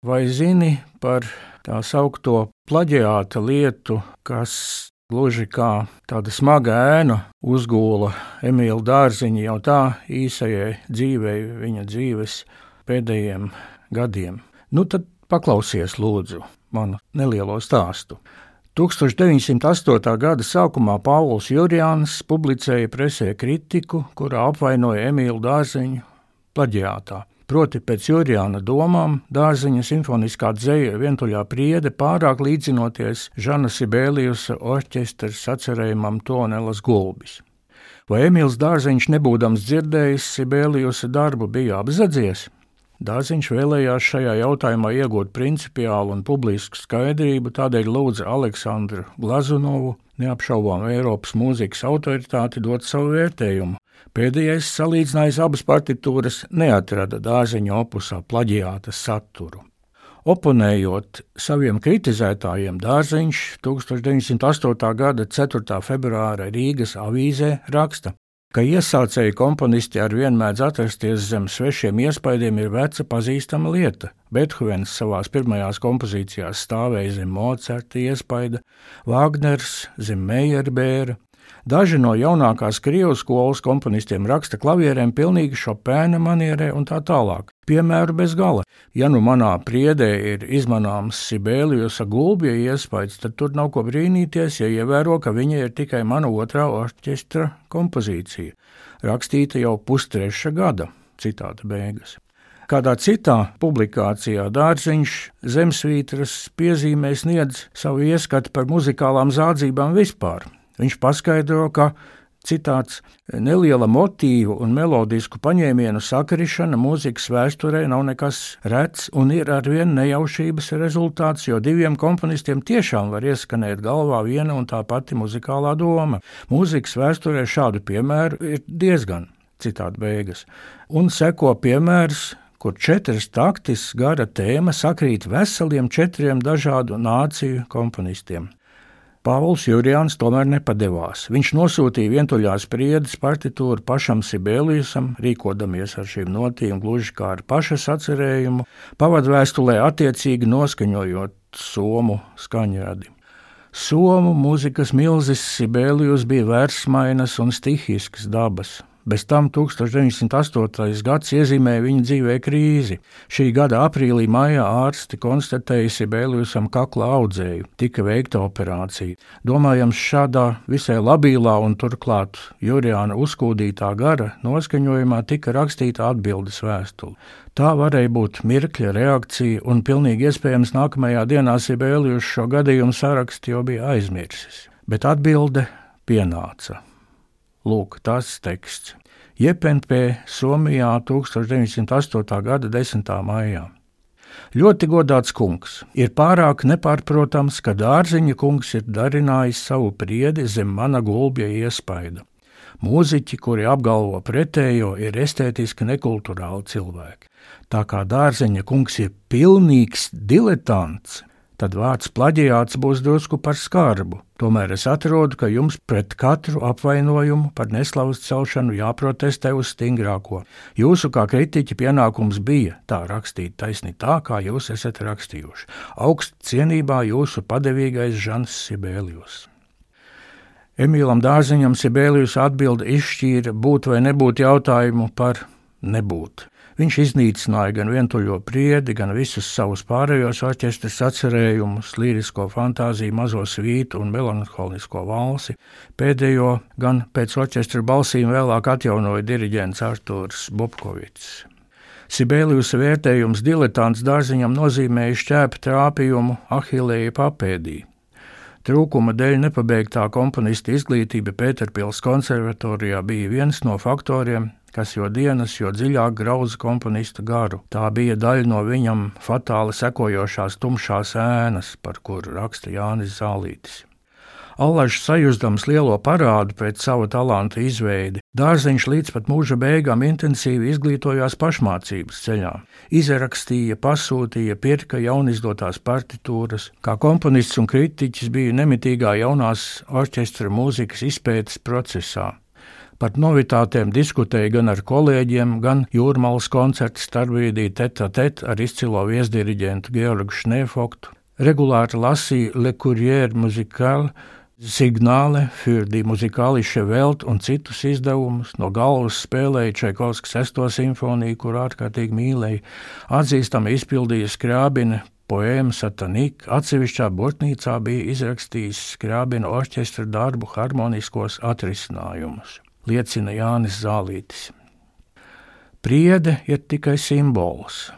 Vai zini par tā saucamo plaģiāta lietu, kas gluži kā tāda smaga ēna uzgūla Emīļa Dārziņa jau tā īsajai dzīvei, viņa dzīves pēdējiem gadiem? Nu, tad paklausies, lūdzu, manu nelielo stāstu. 1908. gada sākumā Pāvils Jurjāns publicēja presē kritiku, kurā apvainoja Emīlu Dārziņu plaģiātā. Proti, pēc Jurijāna domām, dārziņa simfoniskā dzeja vientuļā priede pārāk līdzinoties Žana Sibēlijusa orķestra sacerējumam Tonelas gulbis. Vai Emīls Dārziņš, nebūdams dzirdējis Sibēlijusa darbu, bija apzadzies? Dārziņš vēlējās šajā jautājumā iegūt principiālu un publisku skaidrību, tādēļ lūdza Aleksandru Glazunovu, neapšaubām Eiropas mūzikas autoritāti, dot savu vērtējumu, Pēdējais salīdzinājis abas partitūras, neatrada dārziņa opusā plaģiāta saturu. Oponējot saviem kritizētājiem, Dārziņš 1908. gada 4. februāra Rīgas avīzē raksta, ka iesācēji komponisti ar vien mēdz atrasties zem svešiem iespaidiem ir veca pazīstama lieta. Beethovens savās pirmajās kompozīcijās stāvēja zem Mocerta iespaida, Vāgners zem Meierbēra, Daži no jaunākās krievu skolas komponistiem raksta klavierēm pilnīgi šopēna manierē un tā tālāk. Piemēru bez gala. Ja nu manā priedē ir izmanāms Sibēlijusa gulbja iespējas, tad tur nav ko brīnīties, ja ievēro, ka viņa ir tikai mana otrā orķestra kompozīcija, rakstīta jau pustreša gada. Citāta beigas. Kādā citā publikācijā Dārziņš Zemesvītras piezīmē sniedz savu ieskatu par muzikālām zādzībām vispār. Viņš paskaidro, ka Citāts neliela motīvu un melodisku paņēmienu sakrišana mūzikas vēsturē nav nekas rets un ir arvien nejaušības rezultāts, jo diviem komponistiem tiešām var ieskanēt galvā viena un tā pati muzikālā doma. Mūzikas vēsturē šādu piemēru ir diezgan. Citāta beigas. Un seko piemērs, kur četras taktis gara tēma sakrīt veseliem četriem dažādu nāciju komponistiem. Pāvils Jurijāns tomēr nepadevās. Viņš nosūtīja vientuļās priedes partitūru pašam Sibēlijusam, rīkodamies ar šīm notīm gluži kā ar paša sacerējumu, pavadvēstulē attiecīgi noskaņojot somu skaņradi. Somu mūzikas milzis Sibēlijus bija vērsmainas un stihiskas dabas. Bez tam 1908. gads iezīmēja viņa dzīvē krīzi. Šī gada aprīlī maijā ārsti konstatēja Sibēlijusam kakla audzēju, tika veikta operācija. Domājams, šādā visai labilā un turklāt Jurijāna uzkūdītā gara noskaņojumā tika rakstīta atbildes vēstule. Tā varēja būt mirkļa reakcija, un pilnīgi iespējams nākamajā dienā Sibēlijus šo gadījumu sarakstu jau bija aizmirsis. Bet atbilde pienāca. Lūk, tas teksts. Jepenpē, Somijā 1908. gada 10. maijā. Ļoti godāts kungs, ir pārāk nepārprotams, ka dārziņa kungs ir darinājis savu priedi zem mana gulbja iespaida. Mūziķi, kuri apgalvo pretējo, ir estētiski nekulturāli cilvēki. Tā kā dārziņa kungs ir pilnīgs diletants, tad vārds plaģiāts būs drusku par skarbu. Tomēr es atrodu, ka jums pret katru apvainojumu par neslavas celšanu jāprotestē uz stingrāko. Jūsu kā kritiķa pienākums bija tā rakstīt taisni tā, kā jūs esat rakstījuši. Augst cienībā jūsu padevīgais Žans Sibēlijus. Emīlam Dārziņam Sibēlijus atbildi izšķīra būt vai nebūt jautājumu par nebūt. Viņš iznīcināja gan vientuļo priedi, gan visus savus pārējos orķestra sacerējumus, līrisko fantāziju, mazo svītu un melanholisko valsi. Pēdējo gan pēc orķestra balsīm vēlāk atjaunoja diriģents Artūrs Bobkovits. Sibēlijus vērtējums diletants dārziņam nozīmēja šķēpa trāpījumu Ahilēja papēdī. Trūkuma dēļ nepabeigtā komponista izglītība Pēterpils konservatorijā bija viens no faktoriem, kas jo dienas, jo dziļāk grauza komponista garu. Tā bija daļa no viņam fatāli sekojošās tumšās ēnas, par kuru raksta Jānis Zālītis. Allažs sajūstams lielo parādu pēc sava talanta izveidi, dārziņš līdz pat mūža beigām intensīvi izglītojās pašmācības ceļā. Izrakstīja, pasūtīja, pirka jaunizdotās partitūras, kā komponists un kritiķis bija nemitīgā jaunās orķestra mūzikas izpētes procesā. Par novitātēm diskutēja gan ar kolēģiem, gan jūrmālas koncerta starpbrīdī teta tet ar izcilo viesdiriģentu Georgu Šnēfoktu. Regulāri lasīja Le Courrier Musical, Signāle für die Musikalische Welt un citus izdevumus. No galvas spēlēja Čaikovskas sesto simfoniju, kur ārkārtīgi mīlēja. Atzīstami izpildīja skrābina poēmu Satanika. Atsevišķā bortnīcā bija izrakstījis skrābina orķestra darbu harmoniskos atrisinājumus, liecina Jānis Zālītis. Priede ir tikai simbols.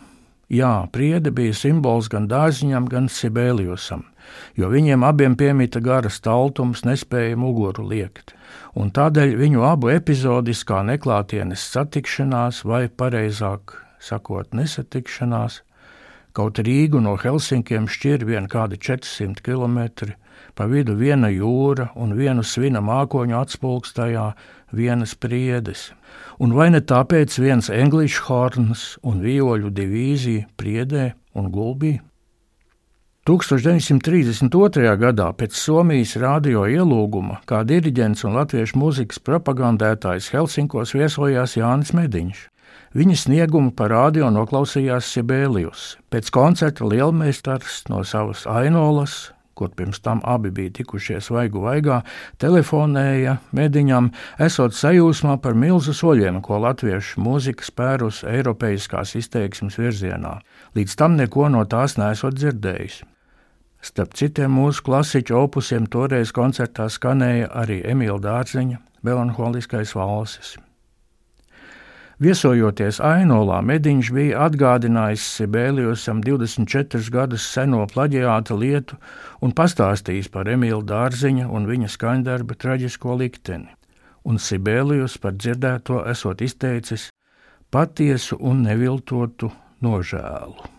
Jā, priede bija simbols gan dārziņam, gan Sibēlijusam, jo viņiem abiem piemita garas taltums, nespēja muguru liekt, un tādēļ viņu abu epizodiskā neklātienes satikšanās, vai pareizāk sakot, nesatikšanās, kaut Rīgu no Helsinkiem šķir vien kādi 400 km, pa vidu viena jūra un vienu svina mākoņu atspulkstajā, vienas priedes un vai ne tāpēc viens English horns un vioļu divīzija priedē un gulbī? 1932. gadā pēc Somijas radio ielūguma kā diriģents un latviešu mūzikas propagandētājs Helsinkos viesojās Jānis Mediņš. Viņa sniegumu par radio noklausījās Sibēlijus. Pēc koncerta lielmeistars no savas ainolas kur pirms tam abi bija tikušies vaigu vaigā, telefonēja mediņam, esot sajūsmā par milzu soļiem, ko latviešu mūzika spērus eiropeiskās izteiksmes virzienā. Līdz tam neko no tās nesot dzirdējis. Starp citiem mūsu klasiķu opusiem toreiz koncertā skanēja arī Emīļa Dārziņa melanholiskais valsis. Viesojoties Ainolā, Mediņš bija atgādinājis Sibēlijusam 24 gadus seno plaģiāta lietu un pastāstījis par Emīlu Dārziņa un viņa skaņdarba traģisko likteni. Un Sibēlijus par dzirdēto esot izteicis patiesu un neviltotu nožēlu.